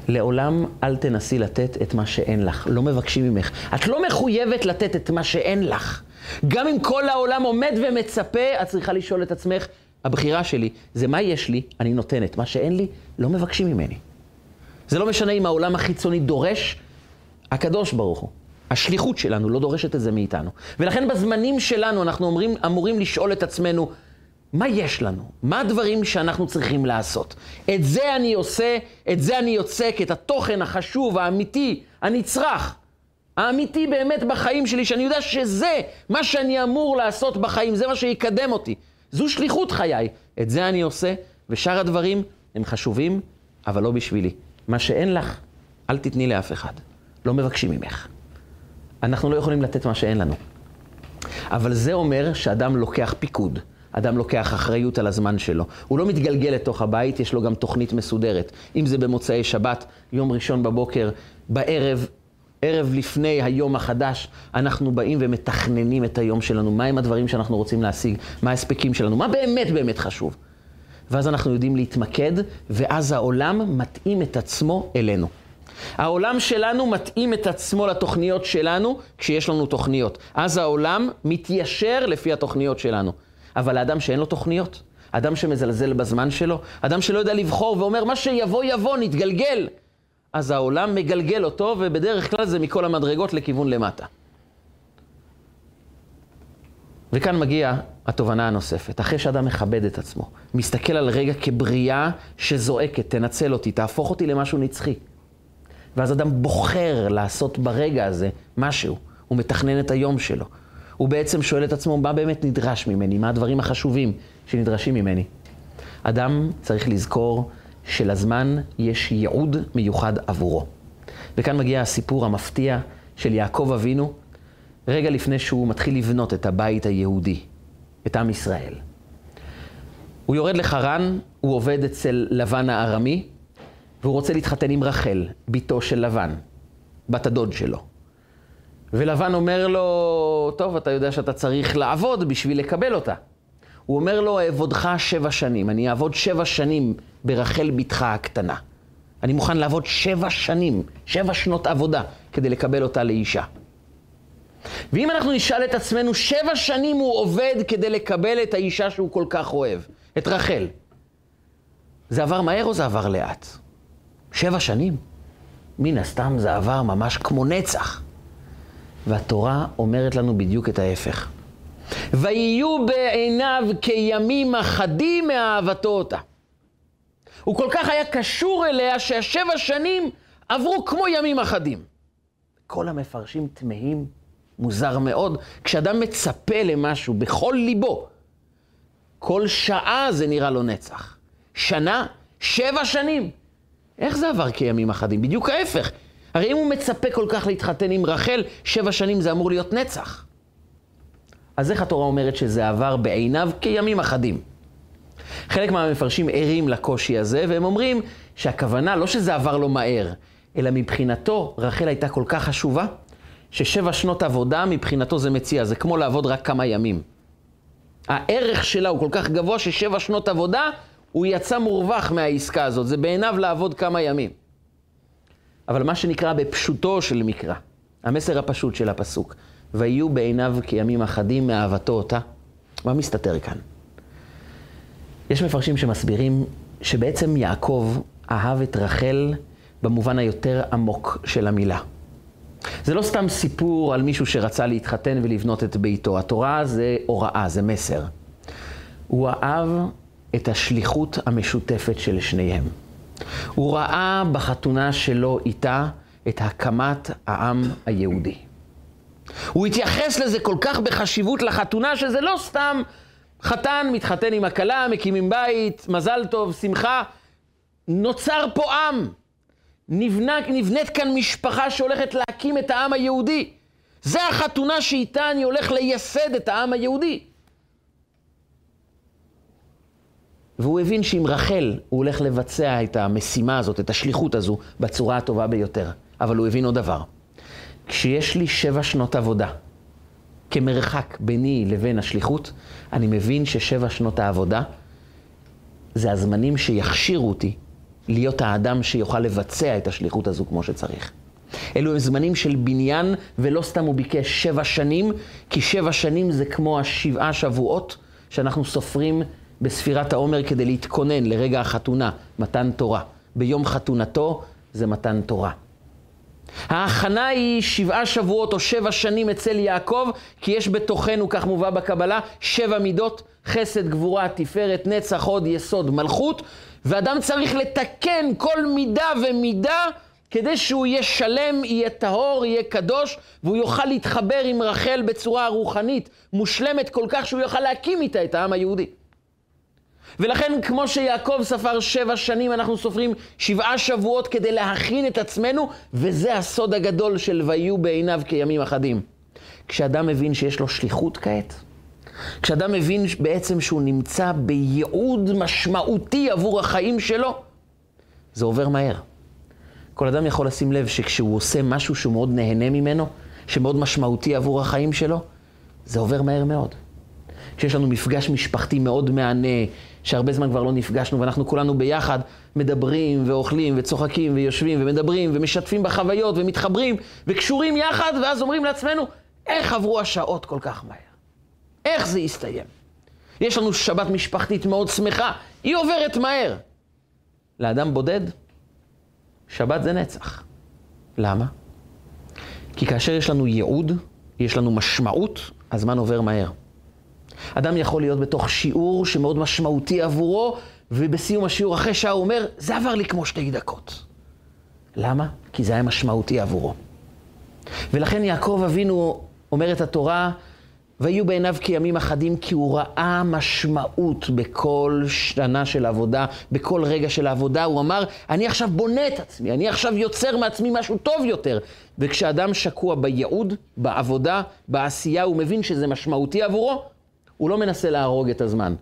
לעולם אל תנסי לתת את מה שאין לך. לא מבקשים ממך. את לא מחויבת לתת את מה שאין לך. גם אם כל העולם עומד ומצפה, את צריכה לשאול את עצמך, הבחירה שלי זה מה יש לי, אני נותנת. מה שאין לי, לא מבקשים ממני. זה לא משנה אם העולם החיצוני דורש, הקדוש ברוך הוא. השליחות שלנו לא דורשת את זה מאיתנו. ולכן בזמנים שלנו אנחנו אומרים, אמורים לשאול את עצמנו, מה יש לנו? מה הדברים שאנחנו צריכים לעשות? את זה אני עושה, את זה אני יוצק, את התוכן החשוב, האמיתי, הנצרך, האמיתי באמת בחיים שלי, שאני יודע שזה מה שאני אמור לעשות בחיים, זה מה שיקדם אותי. זו שליחות חיי. את זה אני עושה, ושאר הדברים הם חשובים, אבל לא בשבילי. מה שאין לך, אל תתני לאף אחד. לא מבקשים ממך. אנחנו לא יכולים לתת מה שאין לנו. אבל זה אומר שאדם לוקח פיקוד. אדם לוקח אחריות על הזמן שלו. הוא לא מתגלגל לתוך הבית, יש לו גם תוכנית מסודרת. אם זה במוצאי שבת, יום ראשון בבוקר, בערב, ערב לפני היום החדש, אנחנו באים ומתכננים את היום שלנו, מהם הדברים שאנחנו רוצים להשיג, מה ההספקים שלנו, מה באמת באמת חשוב. ואז אנחנו יודעים להתמקד, ואז העולם מתאים את עצמו אלינו. העולם שלנו מתאים את עצמו לתוכניות שלנו כשיש לנו תוכניות. אז העולם מתיישר לפי התוכניות שלנו. אבל האדם שאין לו תוכניות, אדם שמזלזל בזמן שלו, אדם שלא יודע לבחור ואומר, מה שיבוא יבוא, נתגלגל. אז העולם מגלגל אותו, ובדרך כלל זה מכל המדרגות לכיוון למטה. וכאן מגיעה התובנה הנוספת. אחרי שאדם מכבד את עצמו, מסתכל על רגע כבריאה שזועקת, תנצל אותי, תהפוך אותי למשהו נצחי. ואז אדם בוחר לעשות ברגע הזה משהו. הוא מתכנן את היום שלו. הוא בעצם שואל את עצמו, מה באמת נדרש ממני? מה הדברים החשובים שנדרשים ממני? אדם צריך לזכור שלזמן יש ייעוד מיוחד עבורו. וכאן מגיע הסיפור המפתיע של יעקב אבינו, רגע לפני שהוא מתחיל לבנות את הבית היהודי, את עם ישראל. הוא יורד לחרן, הוא עובד אצל לבן הארמי, והוא רוצה להתחתן עם רחל, בתו של לבן, בת הדוד שלו. ולבן אומר לו, טוב, אתה יודע שאתה צריך לעבוד בשביל לקבל אותה. הוא אומר לו, אעבודך שבע שנים, אני אעבוד שבע שנים ברחל בתך הקטנה. אני מוכן לעבוד שבע שנים, שבע שנות עבודה, כדי לקבל אותה לאישה. ואם אנחנו נשאל את עצמנו, שבע שנים הוא עובד כדי לקבל את האישה שהוא כל כך אוהב, את רחל. זה עבר מהר או זה עבר לאט? שבע שנים? מן הסתם זה עבר ממש כמו נצח. והתורה אומרת לנו בדיוק את ההפך. ויהיו בעיניו כימים אחדים מאהבתו אותה. הוא כל כך היה קשור אליה שהשבע שנים עברו כמו ימים אחדים. כל המפרשים תמהים, מוזר מאוד, כשאדם מצפה למשהו בכל ליבו, כל שעה זה נראה לו נצח. שנה, שבע שנים. איך זה עבר כימים אחדים? בדיוק ההפך. הרי אם הוא מצפה כל כך להתחתן עם רחל, שבע שנים זה אמור להיות נצח. אז איך התורה אומרת שזה עבר בעיניו כימים אחדים? חלק מהמפרשים ערים לקושי הזה, והם אומרים שהכוונה לא שזה עבר לו מהר, אלא מבחינתו רחל הייתה כל כך חשובה, ששבע שנות עבודה מבחינתו זה מציע, זה כמו לעבוד רק כמה ימים. הערך שלה הוא כל כך גבוה ששבע שנות עבודה, הוא יצא מורווח מהעסקה הזאת, זה בעיניו לעבוד כמה ימים. אבל מה שנקרא בפשוטו של מקרא, המסר הפשוט של הפסוק, ויהיו בעיניו כימים אחדים מאהבתו אותה, מה מסתתר כאן? יש מפרשים שמסבירים שבעצם יעקב אהב את רחל במובן היותר עמוק של המילה. זה לא סתם סיפור על מישהו שרצה להתחתן ולבנות את ביתו. התורה זה הוראה, זה מסר. הוא אהב את השליחות המשותפת של שניהם. הוא ראה בחתונה שלו איתה את הקמת העם היהודי. הוא התייחס לזה כל כך בחשיבות לחתונה, שזה לא סתם חתן מתחתן עם הכלה, מקימים בית, מזל טוב, שמחה. נוצר פה עם. נבנה, נבנית כאן משפחה שהולכת להקים את העם היהודי. זה החתונה שאיתה אני הולך לייסד את העם היהודי. והוא הבין שעם רחל הוא הולך לבצע את המשימה הזאת, את השליחות הזו, בצורה הטובה ביותר. אבל הוא הבין עוד דבר. כשיש לי שבע שנות עבודה כמרחק ביני לבין השליחות, אני מבין ששבע שנות העבודה זה הזמנים שיכשירו אותי להיות האדם שיוכל לבצע את השליחות הזו כמו שצריך. אלו הם זמנים של בניין, ולא סתם הוא ביקש שבע שנים, כי שבע שנים זה כמו השבעה שבועות שאנחנו סופרים בספירת העומר כדי להתכונן לרגע החתונה, מתן תורה. ביום חתונתו זה מתן תורה. ההכנה היא שבעה שבועות או שבע שנים אצל יעקב, כי יש בתוכנו, כך מובא בקבלה, שבע מידות, חסד, גבורה, תפארת, נצח, הוד, יסוד, מלכות, ואדם צריך לתקן כל מידה ומידה כדי שהוא יהיה שלם, יהיה טהור, יהיה קדוש, והוא יוכל להתחבר עם רחל בצורה רוחנית, מושלמת כל כך שהוא יוכל להקים איתה את העם היהודי. ולכן, כמו שיעקב ספר שבע שנים, אנחנו סופרים שבעה שבועות כדי להכין את עצמנו, וזה הסוד הגדול של ויהיו בעיניו כימים אחדים. כשאדם מבין שיש לו שליחות כעת, כשאדם מבין בעצם שהוא נמצא בייעוד משמעותי עבור החיים שלו, זה עובר מהר. כל אדם יכול לשים לב שכשהוא עושה משהו שהוא מאוד נהנה ממנו, שמאוד משמעותי עבור החיים שלו, זה עובר מהר מאוד. כשיש לנו מפגש משפחתי מאוד מהנה, שהרבה זמן כבר לא נפגשנו, ואנחנו כולנו ביחד מדברים ואוכלים וצוחקים ויושבים ומדברים ומשתפים בחוויות ומתחברים וקשורים יחד, ואז אומרים לעצמנו, איך עברו השעות כל כך מהר? איך זה יסתיים? יש לנו שבת משפחתית מאוד שמחה, היא עוברת מהר. לאדם בודד, שבת זה נצח. למה? כי כאשר יש לנו ייעוד, יש לנו משמעות, הזמן עובר מהר. אדם יכול להיות בתוך שיעור שמאוד משמעותי עבורו, ובסיום השיעור, אחרי שעה הוא אומר, זה עבר לי כמו שתי דקות. למה? כי זה היה משמעותי עבורו. ולכן יעקב אבינו, אומרת התורה, והיו בעיניו כימים אחדים, כי הוא ראה משמעות בכל שנה של עבודה, בכל רגע של העבודה. הוא אמר, אני עכשיו בונה את עצמי, אני עכשיו יוצר מעצמי משהו טוב יותר. וכשאדם שקוע בייעוד, בעבודה, בעשייה, הוא מבין שזה משמעותי עבורו, הוא לא מנסה להרוג את הזמן.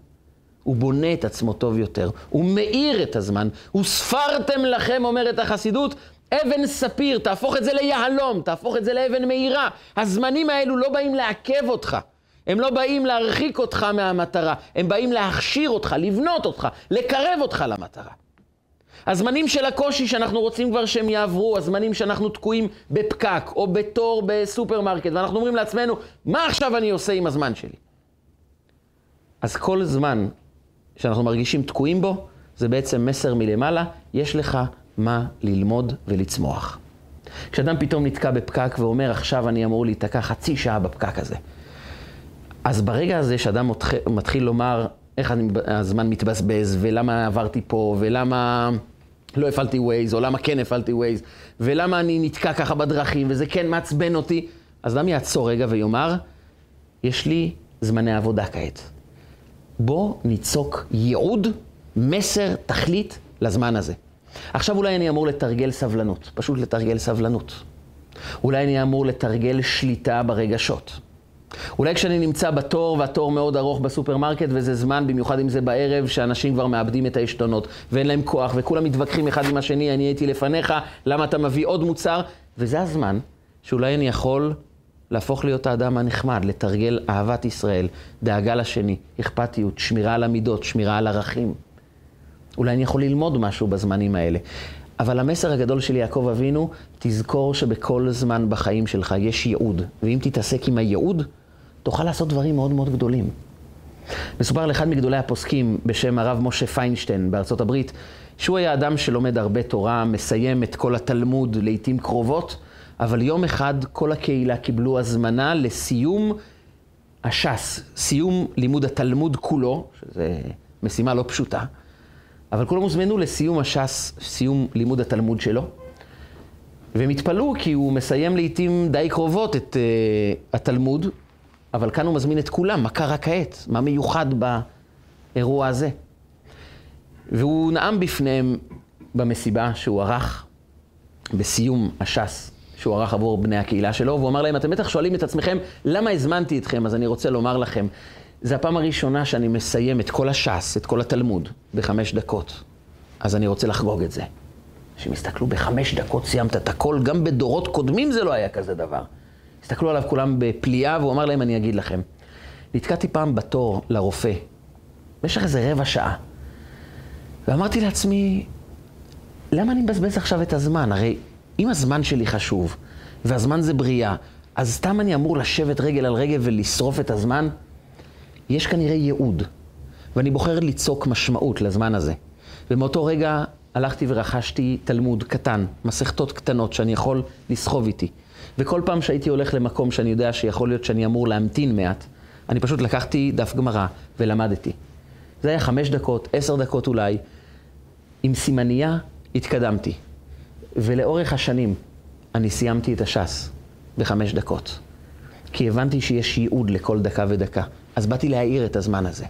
הוא בונה את עצמו טוב יותר, הוא מאיר את הזמן. וספרתם לכם, אומרת החסידות, אבן ספיר, תהפוך את זה ליהלום, תהפוך את זה לאבן מהירה. הזמנים האלו לא באים לעכב אותך. הם לא באים להרחיק אותך מהמטרה, הם באים להכשיר אותך, לבנות אותך, לקרב אותך למטרה. הזמנים של הקושי שאנחנו רוצים כבר שהם יעברו, הזמנים שאנחנו תקועים בפקק או בתור בסופרמרקט, ואנחנו אומרים לעצמנו, מה עכשיו אני עושה עם הזמן שלי? אז כל זמן שאנחנו מרגישים תקועים בו, זה בעצם מסר מלמעלה, יש לך מה ללמוד ולצמוח. כשאדם פתאום נתקע בפקק ואומר, עכשיו אני אמור להיתקע חצי שעה בפקק הזה, אז ברגע הזה שאדם מתחיל לומר איך אני, הזמן מתבזבז, ולמה עברתי פה, ולמה לא הפעלתי ווייז, או למה כן הפעלתי ווייז, ולמה אני נתקע ככה בדרכים, וזה כן מעצבן אותי, אז אדם יעצור רגע ויאמר, יש לי זמני עבודה כעת. בוא ניצוק ייעוד, מסר, תכלית לזמן הזה. עכשיו אולי אני אמור לתרגל סבלנות, פשוט לתרגל סבלנות. אולי אני אמור לתרגל שליטה ברגשות. אולי כשאני נמצא בתור, והתור מאוד ארוך בסופרמרקט, וזה זמן, במיוחד אם זה בערב, שאנשים כבר מאבדים את העשתונות, ואין להם כוח, וכולם מתווכחים אחד עם השני, אני הייתי לפניך, למה אתה מביא עוד מוצר? וזה הזמן שאולי אני יכול להפוך להיות האדם הנחמד, לתרגל אהבת ישראל, דאגה לשני, אכפתיות, שמירה על המידות, שמירה על ערכים. אולי אני יכול ללמוד משהו בזמנים האלה. אבל המסר הגדול של יעקב אבינו, תזכור שבכל זמן בחיים שלך יש ייעוד. ואם תתעסק עם הייעוד, תוכל לעשות דברים מאוד מאוד גדולים. מסופר על אחד מגדולי הפוסקים בשם הרב משה פיינשטיין בארצות הברית, שהוא היה אדם שלומד הרבה תורה, מסיים את כל התלמוד לעיתים קרובות, אבל יום אחד כל הקהילה קיבלו הזמנה לסיום הש"ס, סיום לימוד התלמוד כולו, שזו משימה לא פשוטה, אבל כולם הוזמנו לסיום הש"ס, סיום לימוד התלמוד שלו, והם התפלאו כי הוא מסיים לעיתים די קרובות את uh, התלמוד, אבל כאן הוא מזמין את כולם, מה קרה כעת? מה מיוחד באירוע הזה? והוא נאם בפניהם במסיבה שהוא ערך בסיום הש"ס, שהוא ערך עבור בני הקהילה שלו, והוא אמר להם, אתם בטח שואלים את עצמכם, למה הזמנתי אתכם? אז אני רוצה לומר לכם, זו הפעם הראשונה שאני מסיים את כל הש"ס, את כל התלמוד, בחמש דקות. אז אני רוצה לחגוג את זה. שהם הסתכלו, בחמש דקות סיימת את הכל, גם בדורות קודמים זה לא היה כזה דבר. הסתכלו עליו כולם בפליאה, והוא אמר להם, אני אגיד לכם. נתקעתי פעם בתור לרופא, במשך איזה רבע שעה. ואמרתי לעצמי, למה אני מבזבז עכשיו את הזמן? הרי אם הזמן שלי חשוב, והזמן זה בריאה, אז סתם אני אמור לשבת רגל על רגל ולשרוף את הזמן? יש כנראה ייעוד, ואני בוחר ליצוק משמעות לזמן הזה. ומאותו רגע הלכתי ורכשתי תלמוד קטן, מסכתות קטנות שאני יכול לסחוב איתי. וכל פעם שהייתי הולך למקום שאני יודע שיכול להיות שאני אמור להמתין מעט, אני פשוט לקחתי דף גמרא ולמדתי. זה היה חמש דקות, עשר דקות אולי. עם סימנייה התקדמתי. ולאורך השנים אני סיימתי את הש"ס בחמש דקות. כי הבנתי שיש ייעוד לכל דקה ודקה. אז באתי להאיר את הזמן הזה.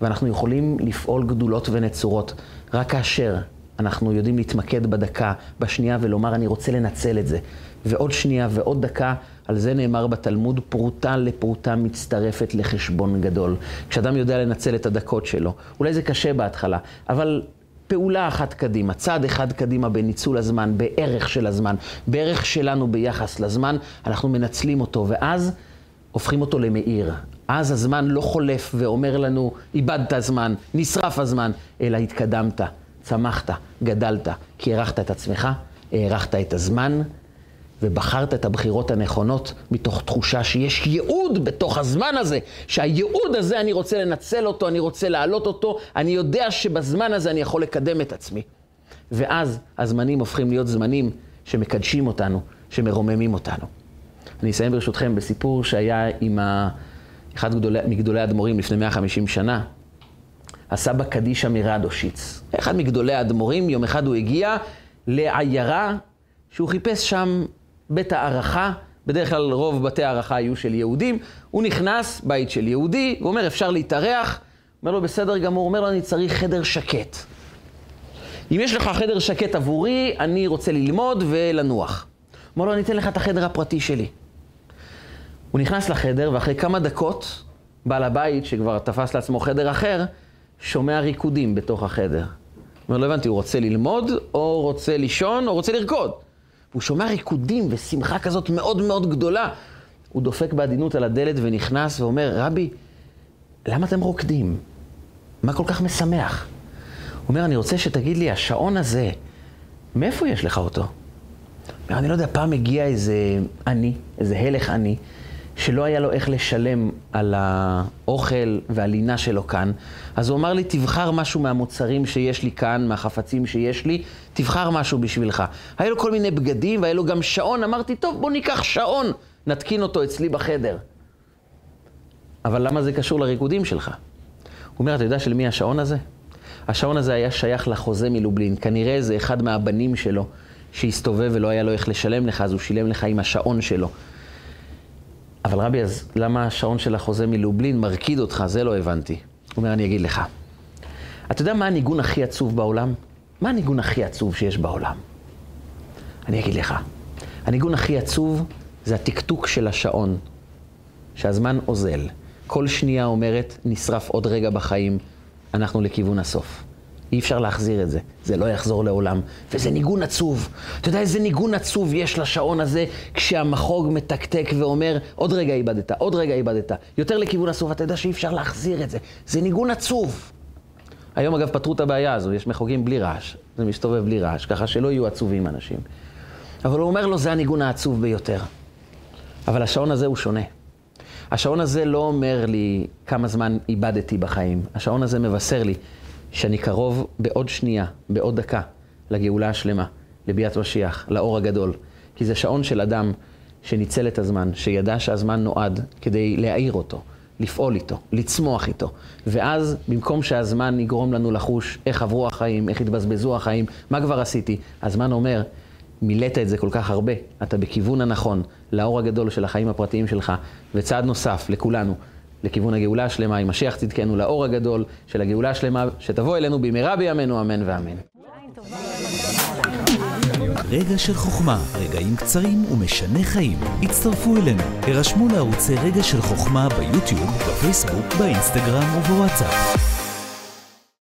ואנחנו יכולים לפעול גדולות ונצורות רק כאשר אנחנו יודעים להתמקד בדקה, בשנייה, ולומר, אני רוצה לנצל את זה. ועוד שנייה ועוד דקה, על זה נאמר בתלמוד, פרוטה לפרוטה מצטרפת לחשבון גדול. כשאדם יודע לנצל את הדקות שלו, אולי זה קשה בהתחלה, אבל פעולה אחת קדימה, צעד אחד קדימה בניצול הזמן, בערך של הזמן, בערך שלנו ביחס לזמן, אנחנו מנצלים אותו, ואז הופכים אותו למאיר. אז הזמן לא חולף ואומר לנו, איבדת זמן, נשרף הזמן, אלא התקדמת, צמחת, גדלת, כי הערכת את עצמך, הערכת את הזמן, ובחרת את הבחירות הנכונות מתוך תחושה שיש ייעוד בתוך הזמן הזה, שהייעוד הזה אני רוצה לנצל אותו, אני רוצה להעלות אותו, אני יודע שבזמן הזה אני יכול לקדם את עצמי. ואז הזמנים הופכים להיות זמנים שמקדשים אותנו, שמרוממים אותנו. אני אסיים ברשותכם בסיפור שהיה עם ה... אחד גדולי, מגדולי האדמו"רים לפני 150 שנה, הסבא קדישא מרדושיץ. אחד מגדולי האדמו"רים, יום אחד הוא הגיע לעיירה שהוא חיפש שם בית הערכה, בדרך כלל רוב בתי הערכה היו של יהודים. הוא נכנס, בית של יהודי, הוא אומר, אפשר להתארח? אומר לו, בסדר גמור. הוא אומר לו, אני צריך חדר שקט. אם יש לך חדר שקט עבורי, אני רוצה ללמוד ולנוח. אומר לו, אני אתן לך את החדר הפרטי שלי. הוא נכנס לחדר, ואחרי כמה דקות, בעל הבית, שכבר תפס לעצמו חדר אחר, שומע ריקודים בתוך החדר. אומר, לא הבנתי, הוא רוצה ללמוד, או רוצה לישון, או רוצה לרקוד. הוא שומע ריקודים ושמחה כזאת מאוד מאוד גדולה. הוא דופק בעדינות על הדלת ונכנס ואומר, רבי, למה אתם רוקדים? מה כל כך משמח? הוא אומר, אני רוצה שתגיד לי, השעון הזה, מאיפה יש לך אותו? אומר, אני לא יודע, פעם הגיע איזה עני, איזה הלך עני, שלא היה לו איך לשלם על האוכל והלינה שלו כאן, אז הוא אמר לי, תבחר משהו מהמוצרים שיש לי כאן, מהחפצים שיש לי, תבחר משהו בשבילך. היה לו כל מיני בגדים והיה לו גם שעון, אמרתי, טוב, בוא ניקח שעון, נתקין אותו אצלי בחדר. אבל למה זה קשור לריקודים שלך? הוא אומר, אתה יודע של מי השעון הזה? השעון הזה היה שייך לחוזה מלובלין. כנראה זה אחד מהבנים שלו שהסתובב ולא היה לו איך לשלם לך, אז הוא שילם לך עם השעון שלו. אבל רבי, אז למה השעון של החוזה מלובלין מרקיד אותך? זה לא הבנתי. הוא אומר, אני אגיד לך. אתה יודע מה הניגון הכי עצוב בעולם? מה הניגון הכי עצוב שיש בעולם? אני אגיד לך. הניגון הכי עצוב זה הטקטוק של השעון, שהזמן אוזל. כל שנייה אומרת, נשרף עוד רגע בחיים, אנחנו לכיוון הסוף. אי אפשר להחזיר את זה, זה לא יחזור לעולם. וזה ניגון עצוב. אתה יודע איזה ניגון עצוב יש לשעון הזה כשהמחוג מתקתק ואומר, עוד רגע איבדת, עוד רגע איבדת. יותר לכיוון הסוף, אתה יודע שאי אפשר להחזיר את זה. זה ניגון עצוב. היום אגב פתרו את הבעיה הזו, יש מחוגים בלי רעש. זה מסתובב בלי רעש, ככה שלא יהיו עצובים אנשים. אבל הוא אומר לו, זה הניגון העצוב ביותר. אבל השעון הזה הוא שונה. השעון הזה לא אומר לי כמה זמן איבדתי בחיים. השעון הזה מבשר לי שאני קרוב בעוד שנייה, בעוד דקה, לגאולה השלמה, לביאת משיח, לאור הגדול. כי זה שעון של אדם שניצל את הזמן, שידע שהזמן נועד כדי להעיר אותו, לפעול איתו, לצמוח איתו. ואז, במקום שהזמן יגרום לנו לחוש איך עברו החיים, איך התבזבזו החיים, מה כבר עשיתי, הזמן אומר, מילאת את זה כל כך הרבה, אתה בכיוון הנכון, לאור הגדול של החיים הפרטיים שלך, וצעד נוסף לכולנו, לכיוון הגאולה השלמה, עם משיח צדקנו, לאור הגדול של הגאולה השלמה, שתבוא אלינו במהרה בימינו, אמן ואמן. רגע של חוכמה, רגעים קצרים ומשנה חיים. הצטרפו אלינו, הרשמו לערוצי רגע של חוכמה ביוטיוב, בפייסבוק, באינסטגרם ובוואטסאפ.